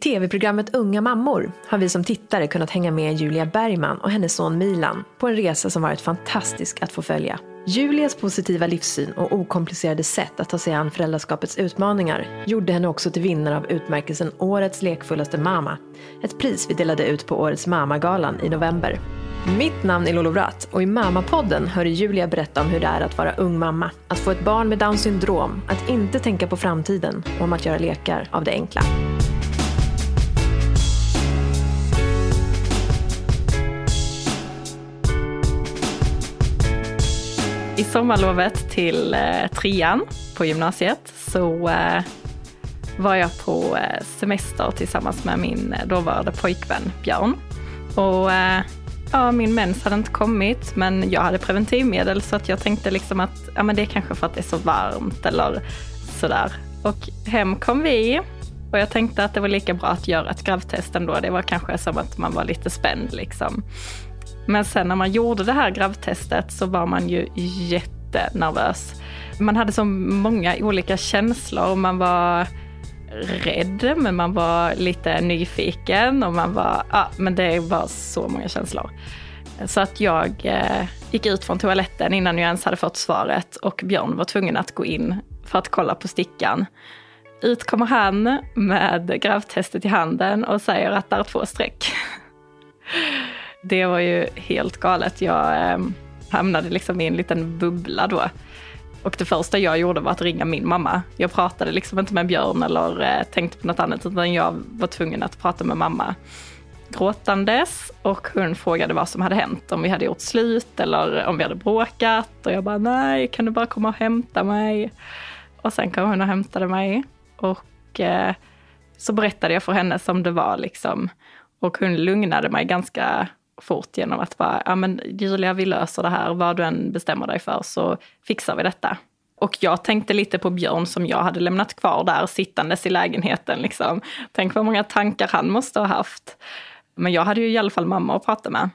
tv-programmet Unga mammor har vi som tittare kunnat hänga med Julia Bergman och hennes son Milan på en resa som varit fantastisk att få följa. Julias positiva livssyn och okomplicerade sätt att ta sig an föräldraskapets utmaningar gjorde henne också till vinnare av utmärkelsen Årets lekfullaste mamma. Ett pris vi delade ut på Årets mammagalan i november. Mitt namn är Lolo Bratt och i Mamma-podden hör Julia berätta om hur det är att vara ung mamma, att få ett barn med Downs syndrom, att inte tänka på framtiden och om att göra lekar av det enkla. I sommarlovet till eh, trean på gymnasiet så eh, var jag på eh, semester tillsammans med min eh, dåvarande pojkvän Björn. Och eh, ja, min mens hade inte kommit men jag hade preventivmedel så att jag tänkte liksom att ja, men det är kanske för att det är så varmt eller sådär. Och hem kom vi och jag tänkte att det var lika bra att göra ett gravtest ändå. Det var kanske som att man var lite spänd liksom. Men sen när man gjorde det här gravtestet så var man ju jättenervös. Man hade så många olika känslor. Man var rädd, men man var lite nyfiken och man var, ja, men det var så många känslor. Så att jag eh, gick ut från toaletten innan jag ens hade fått svaret och Björn var tvungen att gå in för att kolla på stickan. Ut kommer han med gravtestet i handen och säger att det är två streck. Det var ju helt galet. Jag eh, hamnade liksom i en liten bubbla då. Och det första jag gjorde var att ringa min mamma. Jag pratade liksom inte med Björn eller eh, tänkte på något annat, utan jag var tvungen att prata med mamma gråtandes och hon frågade vad som hade hänt, om vi hade gjort slut eller om vi hade bråkat. Och jag bara, nej, kan du bara komma och hämta mig? Och sen kom hon och hämtade mig och eh, så berättade jag för henne som det var liksom. Och hon lugnade mig ganska fort genom att bara, ja men Julia vi löser det här, vad du än bestämmer dig för så fixar vi detta. Och jag tänkte lite på Björn som jag hade lämnat kvar där sittandes i lägenheten. Liksom. Tänk vad många tankar han måste ha haft. Men jag hade ju i alla fall mamma att prata med.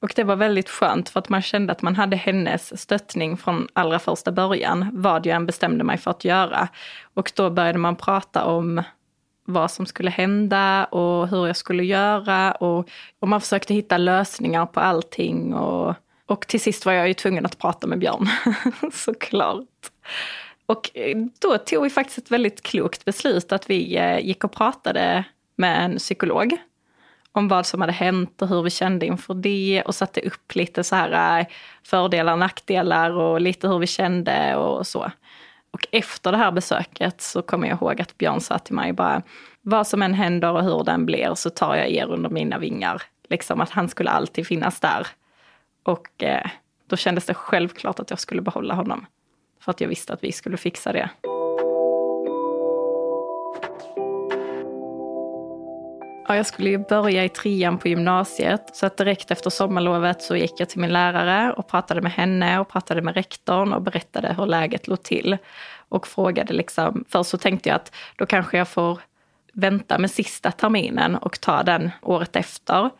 Och det var väldigt skönt för att man kände att man hade hennes stöttning från allra första början, vad jag än bestämde mig för att göra. Och då började man prata om vad som skulle hända och hur jag skulle göra. Och, och man försökte hitta lösningar på allting. Och, och till sist var jag ju tvungen att prata med Björn, såklart. Och eh, då tog vi faktiskt ett väldigt klokt beslut att vi eh, gick och pratade med en psykolog om vad som hade hänt och hur vi kände inför det och satte upp lite så här eh, fördelar, nackdelar och lite hur vi kände och så. Och efter det här besöket så kommer jag ihåg att Björn sa till mig bara, vad som än händer och hur den blir så tar jag er under mina vingar. Liksom att han skulle alltid finnas där. Och eh, då kändes det självklart att jag skulle behålla honom. För att jag visste att vi skulle fixa det. Ja, jag skulle ju börja i trean på gymnasiet, så att direkt efter sommarlovet så gick jag till min lärare och pratade med henne och pratade med rektorn och berättade hur läget låg till. Och frågade liksom, först så tänkte jag att då kanske jag får vänta med sista terminen och ta den året efter.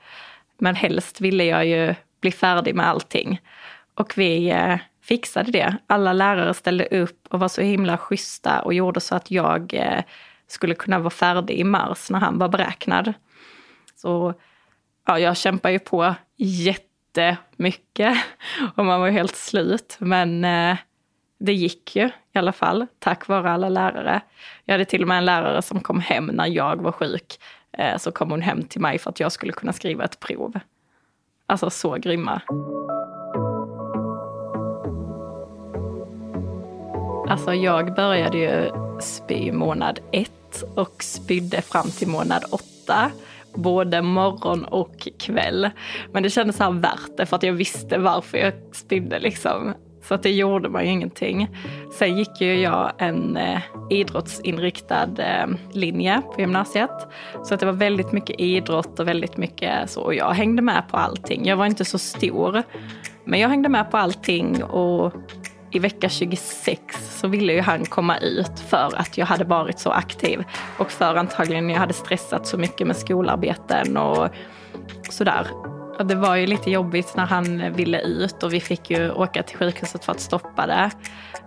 Men helst ville jag ju bli färdig med allting. Och vi eh, fixade det. Alla lärare ställde upp och var så himla schyssta och gjorde så att jag eh, skulle kunna vara färdig i mars när han var beräknad. Så ja, jag kämpar ju på jättemycket och man var ju helt slut. Men eh, det gick ju i alla fall, tack vare alla lärare. Jag hade till och med en lärare som kom hem när jag var sjuk. Eh, så kom hon hem till mig för att jag skulle kunna skriva ett prov. Alltså så grymma. Alltså jag började ju spy månad ett och spydde fram till månad åtta. Både morgon och kväll. Men det kändes så här värt det för att jag visste varför jag spydde liksom. Så att det gjorde man ju ingenting. Sen gick ju jag en eh, idrottsinriktad eh, linje på gymnasiet. Så att det var väldigt mycket idrott och väldigt mycket så. Och jag hängde med på allting. Jag var inte så stor. Men jag hängde med på allting och i vecka 26 så ville ju han komma ut för att jag hade varit så aktiv. Och för antagligen jag hade stressat så mycket med skolarbeten och sådär. Och det var ju lite jobbigt när han ville ut och vi fick ju åka till sjukhuset för att stoppa det.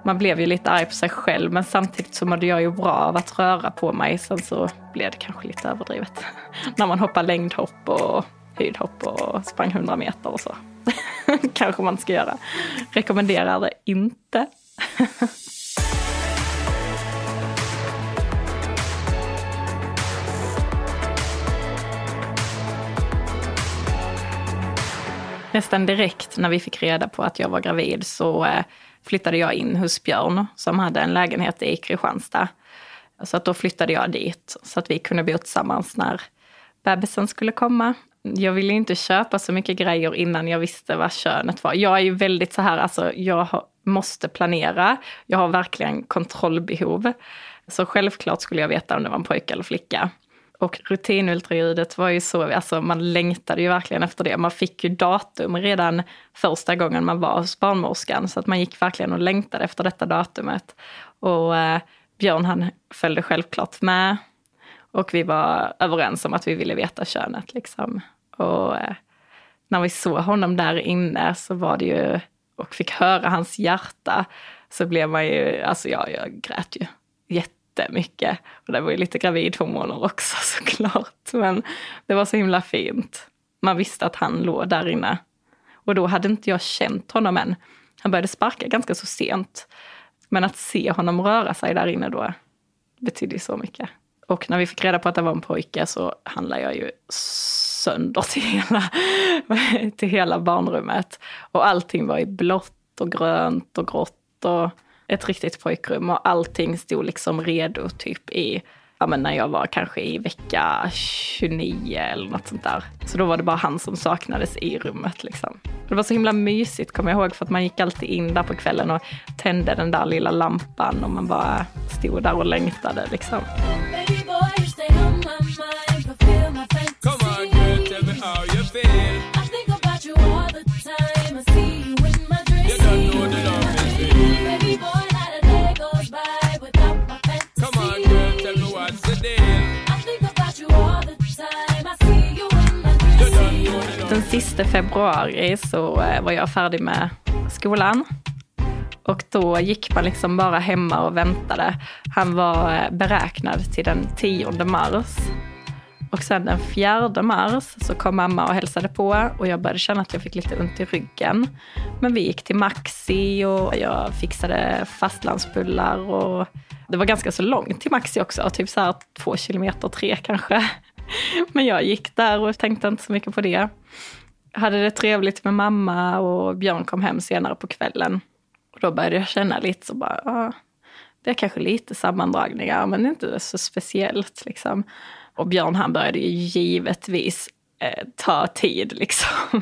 Man blev ju lite arg på sig själv men samtidigt så mådde jag ju bra av att röra på mig. Sen så blev det kanske lite överdrivet. när man hoppar längdhopp och höjdhopp och sprang 100 meter och så. kanske man ska göra. Rekommenderar det inte. Nästan direkt när vi fick reda på att jag var gravid så eh, flyttade jag in hos Björn som hade en lägenhet i Kristianstad. Så att då flyttade jag dit så att vi kunde bo tillsammans när bebisen skulle komma. Jag ville inte köpa så mycket grejer innan jag visste vad könet var. Jag är ju väldigt så här, alltså jag måste planera. Jag har verkligen kontrollbehov. Så självklart skulle jag veta om det var en pojke eller flicka. Och rutinultraljudet var ju så, alltså man längtade ju verkligen efter det. Man fick ju datum redan första gången man var hos barnmorskan. Så att man gick verkligen och längtade efter detta datumet. Och eh, Björn han följde självklart med. Och vi var överens om att vi ville veta könet. Liksom. Och eh, när vi såg honom där inne så var det ju, och fick höra hans hjärta, så blev man ju, alltså jag, jag grät ju jättemycket. Och det var ju lite gravidhormoner också såklart. Men det var så himla fint. Man visste att han låg där inne. Och då hade inte jag känt honom än. Han började sparka ganska så sent. Men att se honom röra sig där inne då betydde så mycket. Och när vi fick reda på att det var en pojke så handlade jag ju sönder till hela, till hela barnrummet. Och allting var i blått och grönt och grått. Och ett riktigt pojkrum och allting stod liksom redo typ i ja, men när jag var kanske i vecka 29 eller något sånt där. Så då var det bara han som saknades i rummet. Liksom. Det var så himla mysigt kommer jag ihåg för att man gick alltid in där på kvällen och tände den där lilla lampan och man bara stod där och längtade. Liksom. Den sista februari så eh, var jag färdig med skolan. Och då gick man liksom bara hemma och väntade. Han var eh, beräknad till den 10 mars. Och sen den 4 mars så kom mamma och hälsade på och jag började känna att jag fick lite ont i ryggen. Men vi gick till Maxi och jag fixade fastlandsbullar och det var ganska så långt till Maxi också, typ så här två kilometer, tre kanske. Men jag gick där och tänkte inte så mycket på det. hade det trevligt med mamma och Björn kom hem senare på kvällen. Och då började jag känna lite så bara, ah, det är kanske lite sammandragningar men inte så speciellt liksom. Och Björn han började ju givetvis eh, ta tid liksom.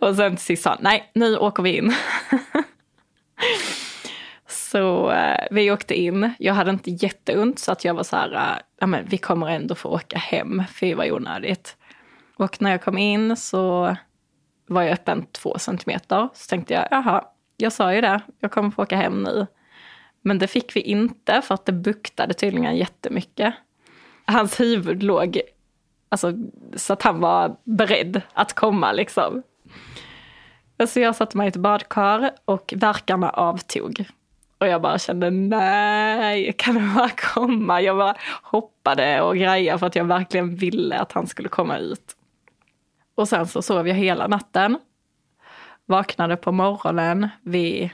och sen till sist sa han, nej nu åker vi in. Så eh, vi åkte in. Jag hade inte jätteont så att jag var så här, eh, ja men vi kommer ändå få åka hem, Fy vad onödigt. Och när jag kom in så var jag öppen två centimeter. Så tänkte jag, jaha, jag sa ju det, jag kommer få åka hem nu. Men det fick vi inte för att det buktade tydligen jättemycket. Hans huvud låg, alltså så att han var beredd att komma liksom. Så jag satte mig i ett badkar och verkarna avtog. Och jag bara kände nej, kan det bara komma? Jag bara hoppade och grejade för att jag verkligen ville att han skulle komma ut. Och sen så sov jag hela natten. Vaknade på morgonen vid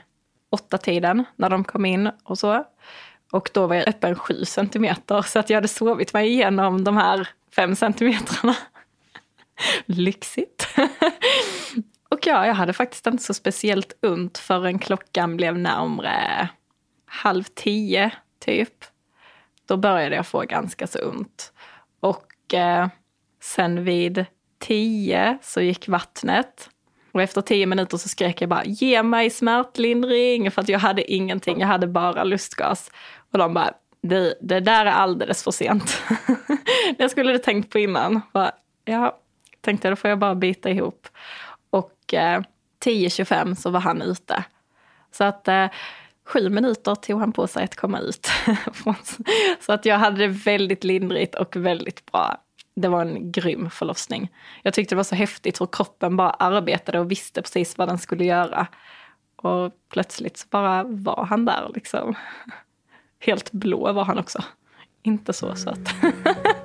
åtta tiden när de kom in och så. Och då var jag öppen sju centimeter så att jag hade sovit mig igenom de här fem centimetrarna. Lyxigt. Och ja, jag hade faktiskt inte så speciellt ont förrän klockan blev närmre halv tio, typ. Då började jag få ganska så ont. Och eh, sen vid tio så gick vattnet. Och efter tio minuter så skrek jag bara ge mig smärtlindring för att jag hade ingenting, jag hade bara lustgas. Och de bara det, det där är alldeles för sent. det skulle du tänkt på innan. Bara, ja, tänkte då får jag bara bita ihop och eh, 10.25 så var han ute. Så att eh, sju minuter tog han på sig att komma ut. så att jag hade det väldigt lindrigt och väldigt bra. det var en grym förlossning. Jag tyckte det var så häftigt hur kroppen bara arbetade och visste precis vad den skulle göra. Och plötsligt så bara var han där liksom. Helt blå var han också. Inte så söt.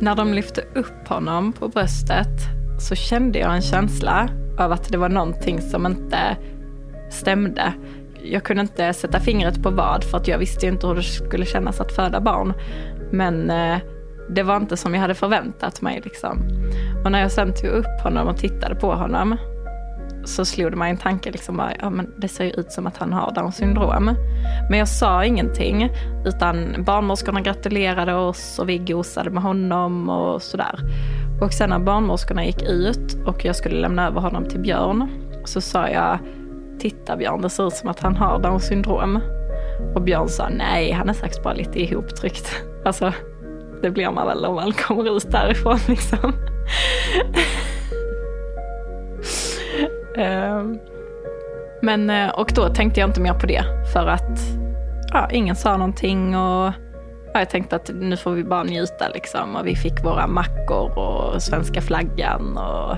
När de lyfte upp honom på bröstet så kände jag en känsla av att det var någonting som inte stämde. Jag kunde inte sätta fingret på vad för att jag visste ju inte hur det skulle kännas att föda barn. Men eh, det var inte som jag hade förväntat mig. Liksom. Och när jag sen tog upp honom och tittade på honom så slog det mig en tanke, liksom bara, ja, men det ser ju ut som att han har Downs syndrom. Men jag sa ingenting, utan barnmorskorna gratulerade oss och vi gosade med honom och sådär. Och sen när barnmorskorna gick ut och jag skulle lämna över honom till Björn, så sa jag, titta Björn, det ser ut som att han har Downs syndrom. Och Björn sa, nej, han är säkert bara lite ihoptryckt. Alltså, det blir man väl om man kommer ut därifrån liksom. Ehm, men, eh, och då tänkte jag inte mer på det för att ja, ingen sa någonting och ja, jag tänkte att nu får vi bara njuta liksom. Och vi fick våra mackor och svenska flaggan och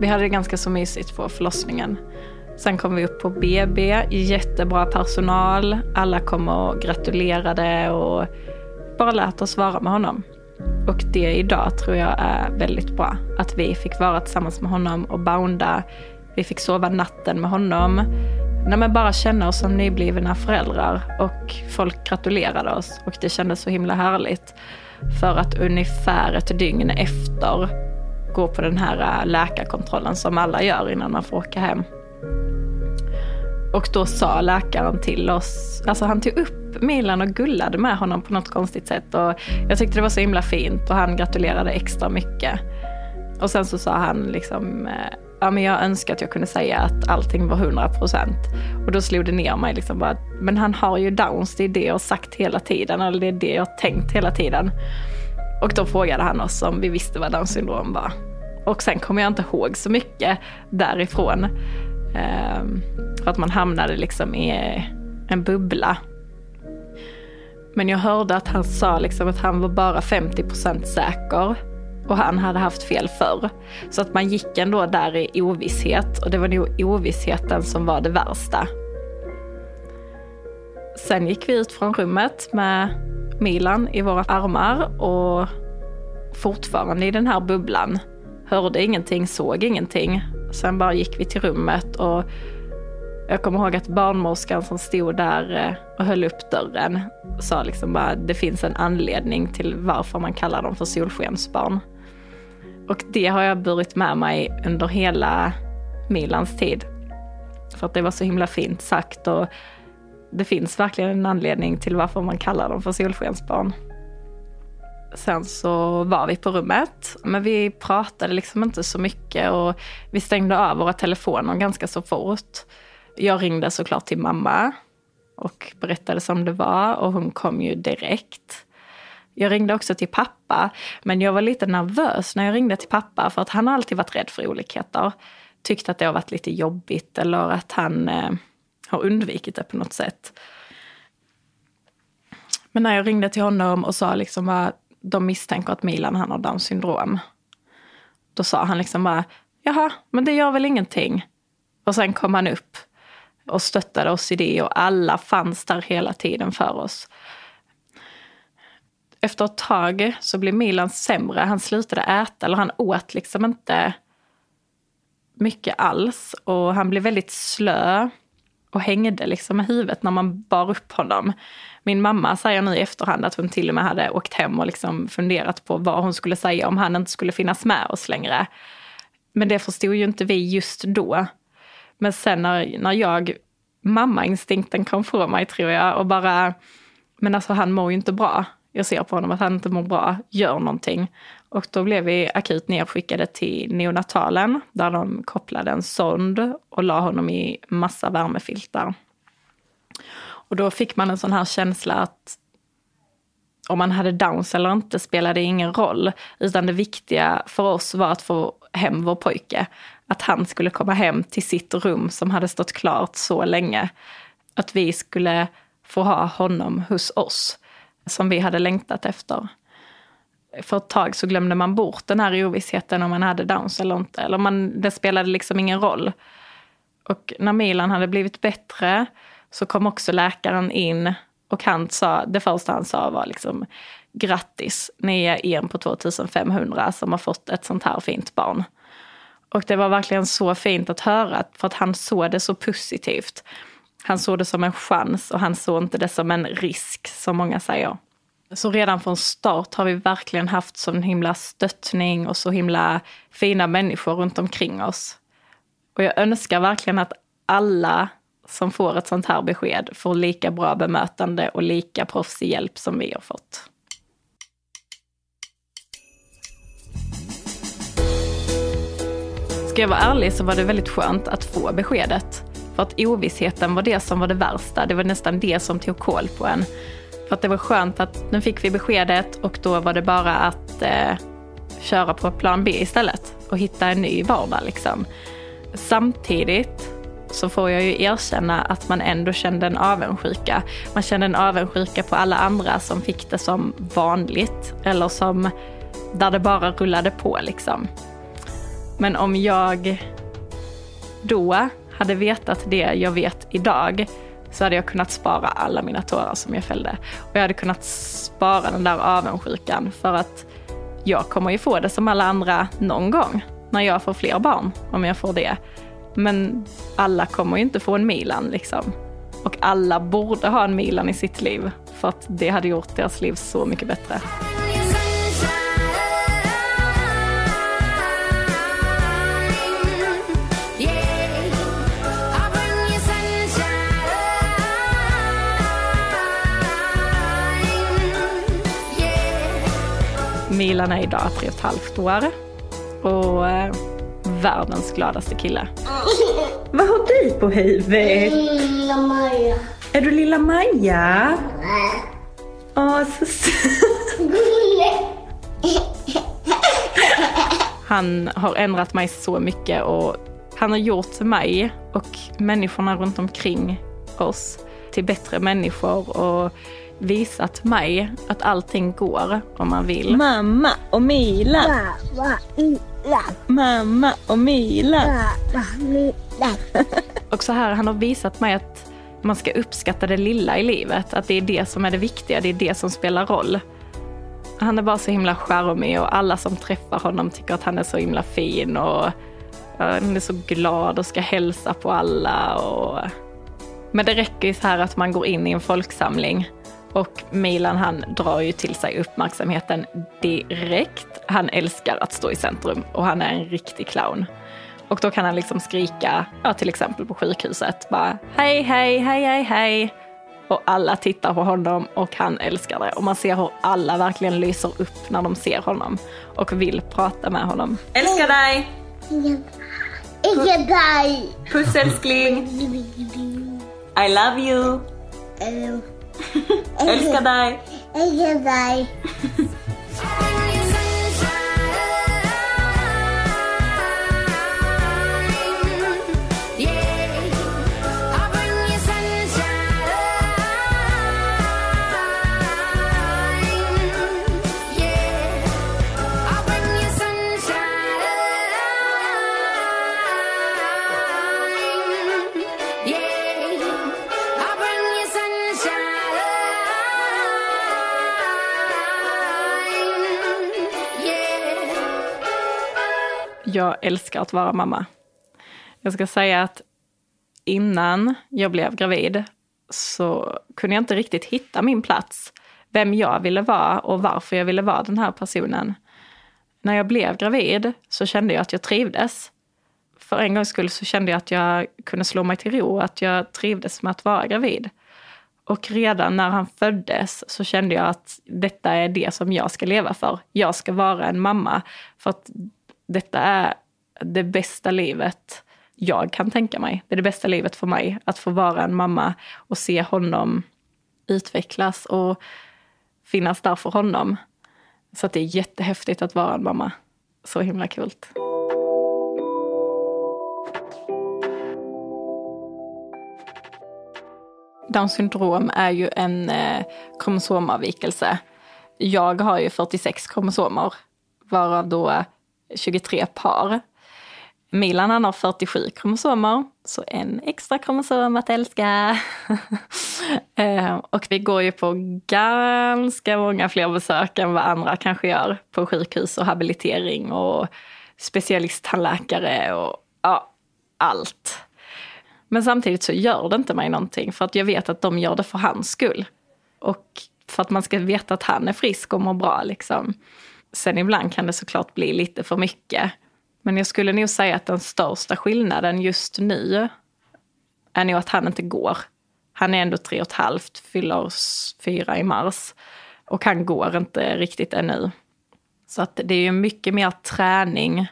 vi hade det ganska så mysigt på förlossningen. Sen kom vi upp på BB, jättebra personal, alla kom och gratulerade och bara lät oss vara med honom. Och det idag tror jag är väldigt bra. Att vi fick vara tillsammans med honom och bounda vi fick sova natten med honom. Nej, men bara känna oss som nyblivna föräldrar och folk gratulerade oss och det kändes så himla härligt. För att ungefär ett dygn efter gå på den här äh, läkarkontrollen som alla gör innan man får åka hem. Och då sa läkaren till oss, alltså han tog upp Milan och gullade med honom på något konstigt sätt och jag tyckte det var så himla fint och han gratulerade extra mycket. Och sen så sa han liksom äh, ja, men jag önskar att jag kunde säga att allting var 100 procent. Och då slog det ner mig liksom bara, men han har ju downs, det är det jag har sagt hela tiden, eller det är det jag har tänkt hela tiden. Och då frågade han oss om vi visste vad Downs syndrom var. Och sen kommer jag inte ihåg så mycket därifrån. Um, för att man hamnade liksom i en bubbla. Men jag hörde att han sa liksom att han var bara 50% säker och han hade haft fel förr. Så att man gick ändå där i ovisshet och det var nog ovissheten som var det värsta. Sen gick vi ut från rummet med Milan i våra armar och fortfarande i den här bubblan. Hörde ingenting, såg ingenting. Sen bara gick vi till rummet och jag kommer ihåg att barnmorskan som stod där eh, och höll upp dörren sa liksom bara det finns en anledning till varför man kallar dem för solskensbarn. Och det har jag burit med mig under hela Milans tid. För att det var så himla fint sagt och det finns verkligen en anledning till varför man kallar dem för solskensbarn. Sen så var vi på rummet, men vi pratade liksom inte så mycket och vi stängde av våra telefoner ganska så fort. Jag ringde såklart till mamma och berättade som det var och hon kom ju direkt. Jag ringde också till pappa, men jag var lite nervös när jag ringde till pappa för att han har alltid varit rädd för olikheter. Tyckt att det har varit lite jobbigt eller att han eh, har undvikit det på något sätt. Men när jag ringde till honom och sa liksom att de misstänker att Milan han har Downs syndrom. Då sa han liksom bara, jaha, men det gör väl ingenting. Och sen kom han upp och stöttade oss i det och alla fanns där hela tiden för oss efter ett tag så blev Milan sämre. Han slutade äta, eller han åt liksom inte mycket alls. Och han blev väldigt slö och hängde liksom med huvudet när man bar upp honom. Min mamma säger nu i efterhand att hon till och med hade åkt hem och liksom funderat på vad hon skulle säga om han inte skulle finnas med oss längre. Men det förstod ju inte vi just då. Men sen när, när jag, mammainstinkten kom från mig tror jag och bara, men alltså han mår ju inte bra jag ser på honom att han inte mår bra, gör någonting. Och då blev vi akut nedskickade till neonatalen där de kopplade en sond och la honom i massa värmefiltar. Och då fick man en sån här känsla att om man hade downs eller inte spelade ingen roll. Utan det viktiga för oss var att få hem vår pojke. Att han skulle komma hem till sitt rum som hade stått klart så länge. Att vi skulle få ha honom hos oss, som vi hade längtat efter. För ett tag så glömde man bort den här ovissheten om man hade downs eller inte. Eller man, det spelade liksom ingen roll. Och när Milan hade blivit bättre så kom också läkaren in och han sa, det första han sa var liksom grattis, ni är en på 2500 som har fått ett sånt här fint barn. Och det var verkligen så fint att höra, för att han såg det så positivt. Han såg det som en chans och han såg inte det som en risk, som många säger. Så redan från start har vi verkligen haft sån himla stöttning och så himla fina människor runt omkring oss. Och jag önskar verkligen att alla som får ett sånt här besked får lika bra bemötande och lika proffsig hjälp som vi har fått. Ska jag vara ärlig så var det väldigt skönt att få beskedet. För att ovissheten var det som var det värsta. Det var nästan det som tog koll på en. För att det var skönt att nu fick vi beskedet och då var det bara att eh, köra på plan B istället och hitta en ny vardag. Liksom. Samtidigt så får jag ju erkänna att man ändå kände en avundsjuka. Man kände en avundsjuka på alla andra som fick det som vanligt eller som där det bara rullade på liksom. Men om jag då hade vetat det jag vet idag så hade jag kunnat spara alla mina tårar som jag fällde. Och jag hade kunnat spara den där avundsjukan för att jag kommer ju få det som alla andra någon gång när jag får fler barn, om jag får det. Men alla kommer ju inte få en Milan liksom. Och alla borde ha en Milan i sitt liv för att det hade gjort deras liv så mycket bättre. Milan är idag tre och ett halvt år. Och eh, världens gladaste kille. Vad har du på huvudet? Lilla Maja. Är du lilla Maja? Åh, så Han har ändrat mig så mycket och han har gjort mig och människorna runt omkring oss till bättre människor och visat mig att allting går om man vill. Mamma och Mila. Mamma, Mila. Mamma och Mila. Mamma, Mila. Och så här, han har visat mig att man ska uppskatta det lilla i livet. Att det är det som är det viktiga, det är det som spelar roll. Han är bara så himla charmig och alla som träffar honom tycker att han är så himla fin och han är så glad och ska hälsa på alla. Och... Men det räcker ju så här att man går in i en folksamling och Milan han drar ju till sig uppmärksamheten direkt. Han älskar att stå i centrum och han är en riktig clown. Och då kan han liksom skrika, ja, till exempel på sjukhuset, bara hej, hej, hej, hej, hej. Och alla tittar på honom och han älskar det. Och man ser hur alla verkligen lyser upp när de ser honom och vill prata med honom. Älskar dig! Inte dig. Puss älskling! I love you! Älskar dig! älskar att vara mamma. Jag ska säga att innan jag blev gravid så kunde jag inte riktigt hitta min plats. Vem jag ville vara och varför jag ville vara den här personen. När jag blev gravid så kände jag att jag trivdes. För en gångs skull så kände jag att jag kunde slå mig till ro, att jag trivdes med att vara gravid. Och redan när han föddes så kände jag att detta är det som jag ska leva för. Jag ska vara en mamma. För att detta är det bästa livet jag kan tänka mig. Det är det bästa livet för mig, att få vara en mamma och se honom utvecklas. Och finnas där för honom. Så att det är jättehäftigt att vara en mamma. Så himla kul. Downs syndrom är ju en eh, kromosomavvikelse. Jag har ju 46 kromosomer, varav då 23 par. Milan han har 47 kromosomer, så en extra kromosom att älska. Ehm, och vi går ju på ganska många fler besök än vad andra kanske gör på sjukhus och habilitering och specialisttandläkare och ja, allt. Men samtidigt så gör det inte mig någonting för att jag vet att de gör det för hans skull. Och för att man ska veta att han är frisk och mår bra liksom. Sen ibland kan det såklart bli lite för mycket. Men jag skulle nog säga att den största skillnaden just nu är nog att han inte går. Han är ändå tre och ett halvt, fyller fyra i mars. Och han går inte riktigt ännu. Så att det är ju mycket mer träning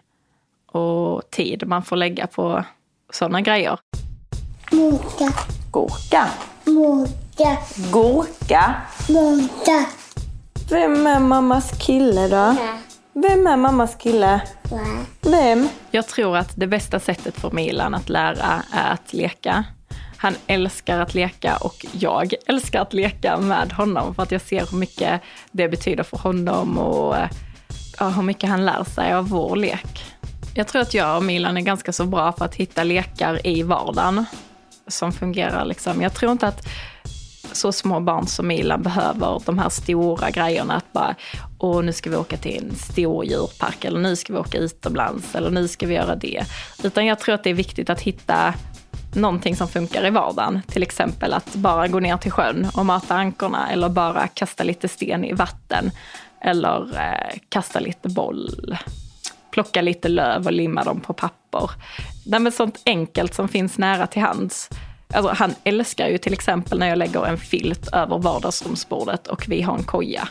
och tid man får lägga på sådana grejer. Gurka. Muta. Gurka. Muta. Vem är mammas kille då? Vem är mammas kille? Vem? Jag tror att det bästa sättet för Milan att lära är att leka. Han älskar att leka och jag älskar att leka med honom för att jag ser hur mycket det betyder för honom och ja, hur mycket han lär sig av vår lek. Jag tror att jag och Milan är ganska så bra på att hitta lekar i vardagen som fungerar. Liksom. Jag tror inte att så små barn som Milan behöver de här stora grejerna. Att bara, och nu ska vi åka till en stor djurpark eller nu ska vi åka utomlands eller nu ska vi göra det. Utan jag tror att det är viktigt att hitta någonting som funkar i vardagen. Till exempel att bara gå ner till sjön och mata ankorna eller bara kasta lite sten i vatten. Eller eh, kasta lite boll. Plocka lite löv och limma dem på papper. Nej, men sånt enkelt som finns nära till hands. Alltså, han älskar ju till exempel när jag lägger en filt över vardagsrumsbordet och vi har en koja.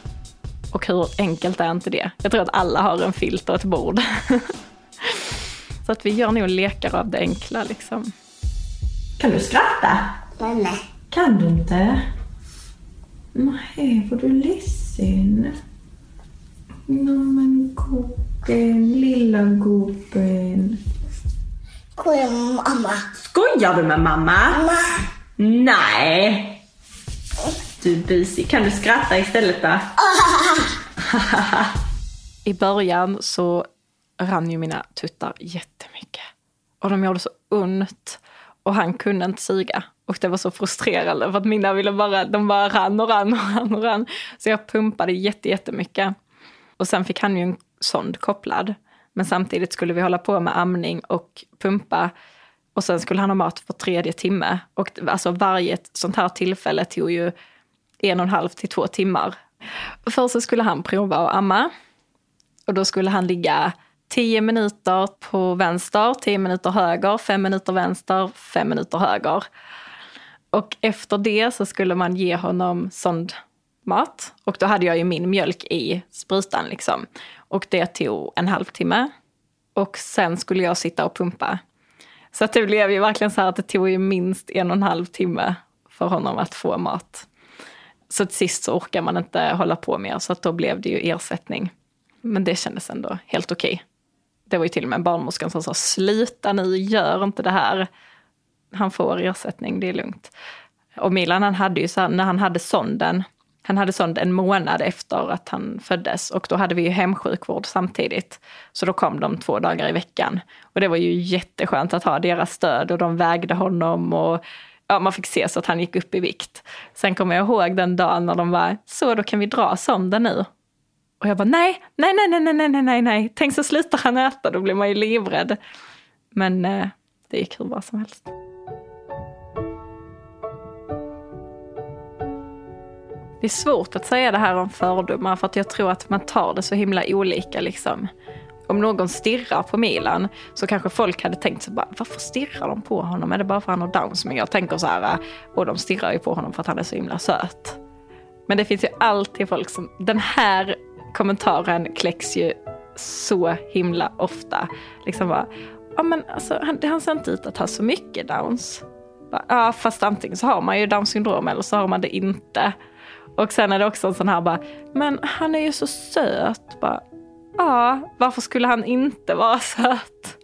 Och hur enkelt är inte det? Jag tror att alla har en filt och ett bord. Så att vi gör nog lekar av det enkla liksom. Kan du skratta? Nej. Kan du inte? Nej, var du ledsen? Nå men gubben, lilla gubben. Kolla mamma. Skojar du med mamma? Mamma. Nej. Du är busig. Kan du skratta istället då? I början så rann ju mina tuttar jättemycket. Och de gjorde så ont. Och han kunde inte suga. Och det var så frustrerande för att mina ville bara, de bara rann och rann och rann och rann. Så jag pumpade jätte, jättemycket. Och sen fick han ju en sond kopplad. Men samtidigt skulle vi hålla på med amning och pumpa. Och sen skulle han ha mat för tredje timme. Och alltså varje sånt här tillfälle tog ju en och en halv till två timmar. Först så skulle han prova att amma. Och då skulle han ligga 10 minuter på vänster, 10 minuter höger, 5 minuter vänster, 5 minuter höger. Och efter det så skulle man ge honom sondmat. Och då hade jag ju min mjölk i sprutan liksom. Och det tog en halvtimme. Och sen skulle jag sitta och pumpa. Så att det blev ju verkligen så här att det tog ju minst en och en halv timme för honom att få mat. Så till sist så orkar man inte hålla på mer så att då blev det ju ersättning. Men det kändes ändå helt okej. Okay. Det var ju till och med barnmorskan som sa sluta nu, gör inte det här. Han får ersättning, det är lugnt. Och Milan han hade ju så här, när han hade sonden, han hade sond en månad efter att han föddes och då hade vi ju hemsjukvård samtidigt. Så då kom de två dagar i veckan. Och det var ju jätteskönt att ha deras stöd och de vägde honom och ja, man fick se så att han gick upp i vikt. Sen kommer jag ihåg den dagen när de var så då kan vi dra sonden nu. Och jag bara nej, nej, nej, nej, nej, nej, nej, nej. Tänk så slutar han äta, då blir man ju livrädd. Men eh, det gick hur bra som helst. Det är svårt att säga det här om fördomar för att jag tror att man tar det så himla olika liksom. Om någon stirrar på Milan så kanske folk hade tänkt så bara, varför stirrar de på honom? Är det bara för att han har downs? Men jag tänker så här, och de stirrar ju på honom för att han är så himla söt. Men det finns ju alltid folk som, den här kommentaren kläcks ju så himla ofta. Liksom bara, ja men alltså han, han ser inte ut att ha så mycket downs. Ja fast antingen så har man ju downs syndrom eller så har man det inte. Och sen är det också en sån här bara, men han är ju så söt. Bara, ja, varför skulle han inte vara söt?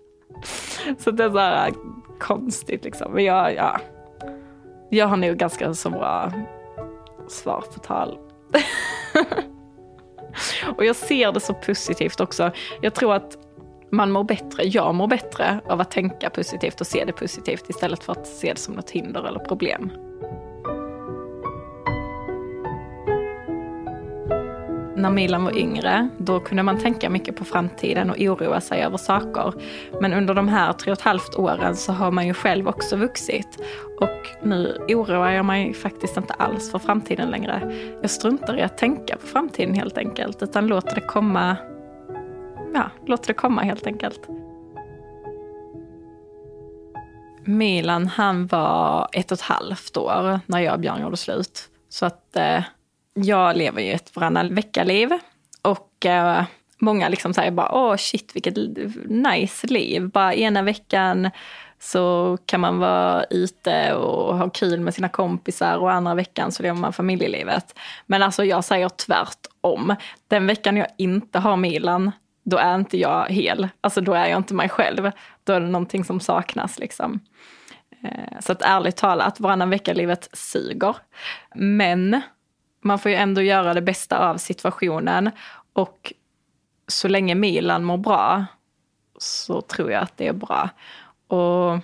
Så det är så här äh, konstigt liksom. Men jag, ja, jag har nog ganska så bra svar på tal. Och jag ser det så positivt också. Jag tror att man mår bättre, jag mår bättre av att tänka positivt och se det positivt istället för att se det som något hinder eller problem. När Milan var yngre, då kunde man tänka mycket på framtiden och oroa sig över saker. Men under de här tre och ett halvt åren så har man ju själv också vuxit. Och nu oroar jag mig faktiskt inte alls för framtiden längre. Jag struntar i att tänka på framtiden helt enkelt, utan låter det komma ja, låter det komma helt enkelt. Milan han var ett och ett halvt år när jag och Björn gjorde slut. Så att eh, jag lever ju ett varannan vecka-liv. Och eh, många liksom säger bara, åh shit vilket nice liv. Bara ena veckan så kan man vara ute och ha kul med sina kompisar och andra veckan så lever man familjelivet. Men alltså jag säger tvärtom. Den veckan jag inte har Milan, då är inte jag hel. Alltså då är jag inte mig själv. Då är det någonting som saknas liksom. Eh, så att ärligt talat, varannan vecka-livet suger. Men man får ju ändå göra det bästa av situationen. Och så länge Milan mår bra så tror jag att det är bra. Och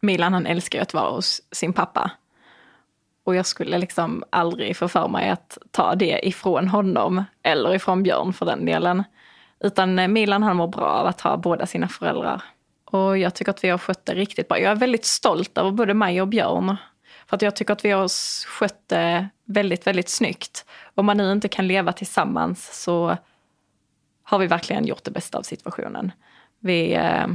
Milan han älskar ju att vara hos sin pappa. Och jag skulle liksom aldrig få för mig att ta det ifrån honom, eller ifrån Björn för den delen. Utan eh, Milan han mår bra av att ha båda sina föräldrar. Och jag tycker att vi har skött det riktigt bra. Jag är väldigt stolt över både mig och Björn. För att jag tycker att vi har skött det väldigt, väldigt snyggt. Om man nu inte kan leva tillsammans så har vi verkligen gjort det bästa av situationen. Vi eh,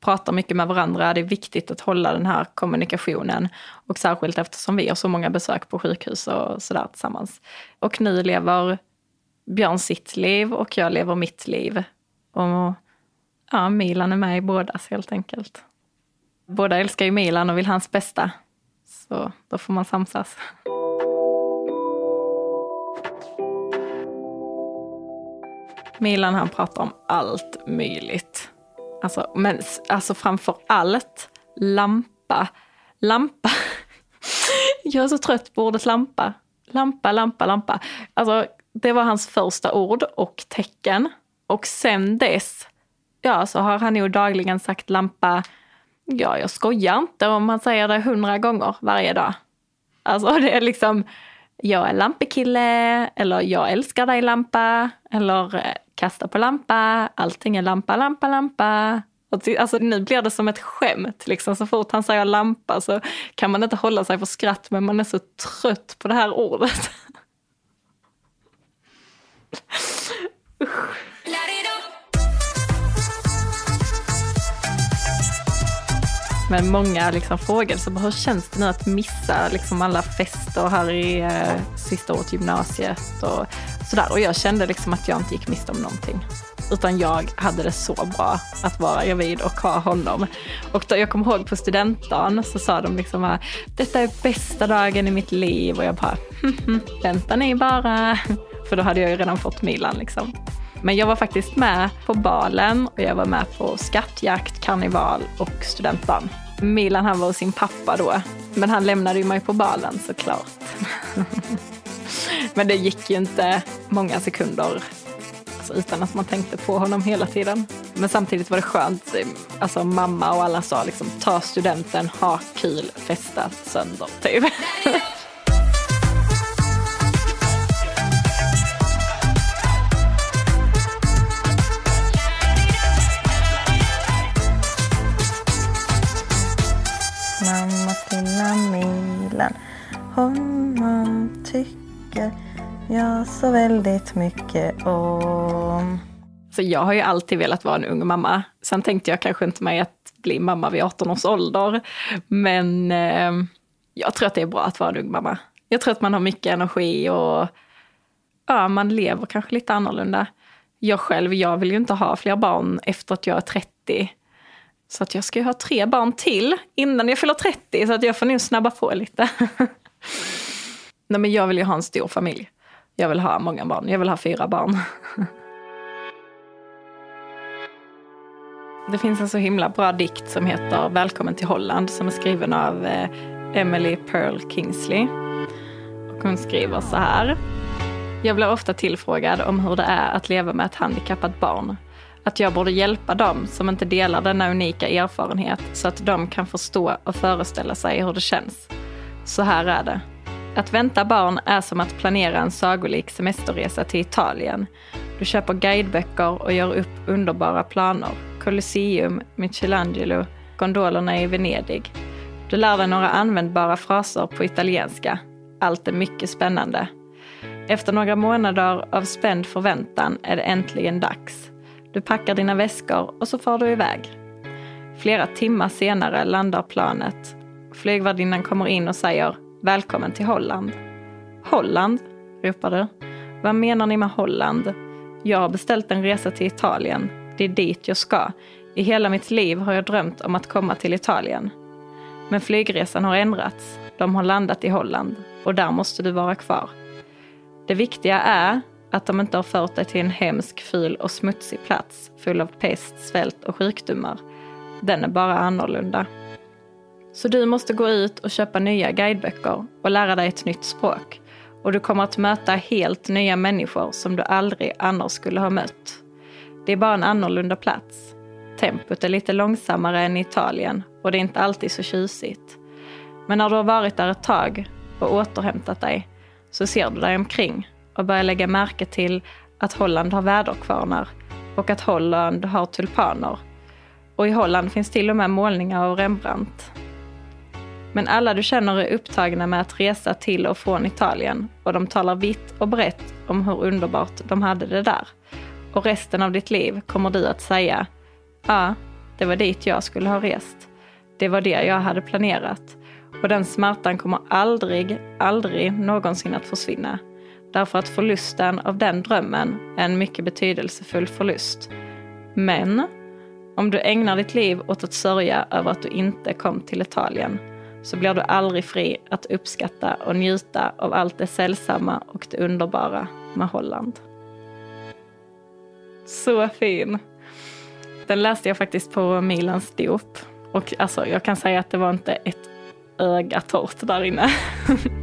pratar mycket med varandra. Det är viktigt att hålla den här kommunikationen. Och särskilt eftersom vi har så många besök på sjukhus och sådär tillsammans. Och nu lever Björn sitt liv och jag lever mitt liv. Och ja, Milan är med i bådas helt enkelt. Båda älskar ju Milan och vill hans bästa. Så då får man samsas. Milan han pratar om allt möjligt. Alltså, men alltså framför allt lampa. Lampa. Jag är så trött på ordet lampa. Lampa, lampa, lampa. Alltså det var hans första ord och tecken. Och sen dess, ja så har han ju dagligen sagt lampa, ja jag skojar inte om han säger det hundra gånger varje dag. Alltså det är liksom, jag är lampekille, eller jag älskar dig lampa, eller eh, kasta på lampa, allting är lampa, lampa, lampa. Alltså nu blir det som ett skämt, liksom. så fort han säger lampa så kan man inte hålla sig för skratt, men man är så trött på det här ordet. Men många liksom frågade så hur känns det nu att missa liksom alla fester här i eh, sista året gymnasiet och sådär. Och jag kände liksom att jag inte gick miste om någonting. Utan jag hade det så bra att vara gravid och ha honom. Och då, jag kommer ihåg på studentdagen så sa de liksom att detta är bästa dagen i mitt liv. Och jag bara, hm, hm, vänta ni bara. För då hade jag ju redan fått Milan liksom. Men jag var faktiskt med på balen och jag var med på skattjakt, karneval och studentdagen. Milan han var hos sin pappa då, men han lämnade ju mig på balen såklart. men det gick ju inte många sekunder alltså, utan att man tänkte på honom hela tiden. Men samtidigt var det skönt, alltså mamma och alla sa liksom ta studenten, ha kul, festa sönder typ. honom tycker jag så väldigt mycket om. Så jag har ju alltid velat vara en ung mamma. Sen tänkte jag kanske inte mig att bli mamma vid 18 års ålder. Men eh, jag tror att det är bra att vara en ung mamma. Jag tror att man har mycket energi och ja, man lever kanske lite annorlunda. Jag själv, jag vill ju inte ha fler barn efter att jag är 30. Så att jag ska ju ha tre barn till innan jag fyller 30, så att jag får nog snabba på lite. Nej men jag vill ju ha en stor familj. Jag vill ha många barn. Jag vill ha fyra barn. Det finns en så himla bra dikt som heter Välkommen till Holland som är skriven av eh, Emily Pearl Kingsley. Och hon skriver så här. Jag blir ofta tillfrågad om hur det är att leva med ett handikappat barn. Att jag borde hjälpa dem som inte delar denna unika erfarenhet så att de kan förstå och föreställa sig hur det känns. Så här är det. Att vänta barn är som att planera en sagolik semesterresa till Italien. Du köper guideböcker och gör upp underbara planer. Colosseum, Michelangelo, gondolerna i Venedig. Du lär dig några användbara fraser på italienska. Allt är mycket spännande. Efter några månader av spänd förväntan är det äntligen dags. Du packar dina väskor och så far du iväg. Flera timmar senare landar planet. Flygvärdinnan kommer in och säger Välkommen till Holland. Holland? ropar du. Vad menar ni med Holland? Jag har beställt en resa till Italien. Det är dit jag ska. I hela mitt liv har jag drömt om att komma till Italien. Men flygresan har ändrats. De har landat i Holland och där måste du vara kvar. Det viktiga är att de inte har fört dig till en hemsk, ful och smutsig plats full av pest, svält och sjukdomar. Den är bara annorlunda. Så du måste gå ut och köpa nya guideböcker och lära dig ett nytt språk. Och du kommer att möta helt nya människor som du aldrig annars skulle ha mött. Det är bara en annorlunda plats. Tempot är lite långsammare än i Italien och det är inte alltid så tjusigt. Men när du har varit där ett tag och återhämtat dig så ser du dig omkring och börjar lägga märke till att Holland har väderkvarnar och att Holland har tulpaner. Och i Holland finns till och med målningar av Rembrandt. Men alla du känner är upptagna med att resa till och från Italien och de talar vitt och brett om hur underbart de hade det där. Och resten av ditt liv kommer du att säga, ja, det var dit jag skulle ha rest. Det var det jag hade planerat. Och den smärtan kommer aldrig, aldrig någonsin att försvinna. Därför att förlusten av den drömmen är en mycket betydelsefull förlust. Men om du ägnar ditt liv åt att sörja över att du inte kom till Italien så blir du aldrig fri att uppskatta och njuta av allt det sällsamma och det underbara med Holland. Så fin! Den läste jag faktiskt på Milans dop. Och alltså, jag kan säga att det var inte ett öga torrt där inne.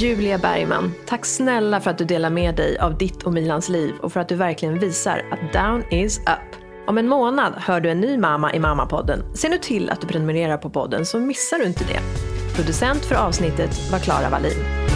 Julia Bergman, tack snälla för att du delar med dig av ditt och Milans liv och för att du verkligen visar att down is up. Om en månad hör du en ny mamma i Mammapodden. Se nu till att du prenumererar på podden så missar du inte det. Producent för avsnittet var Klara Wallin.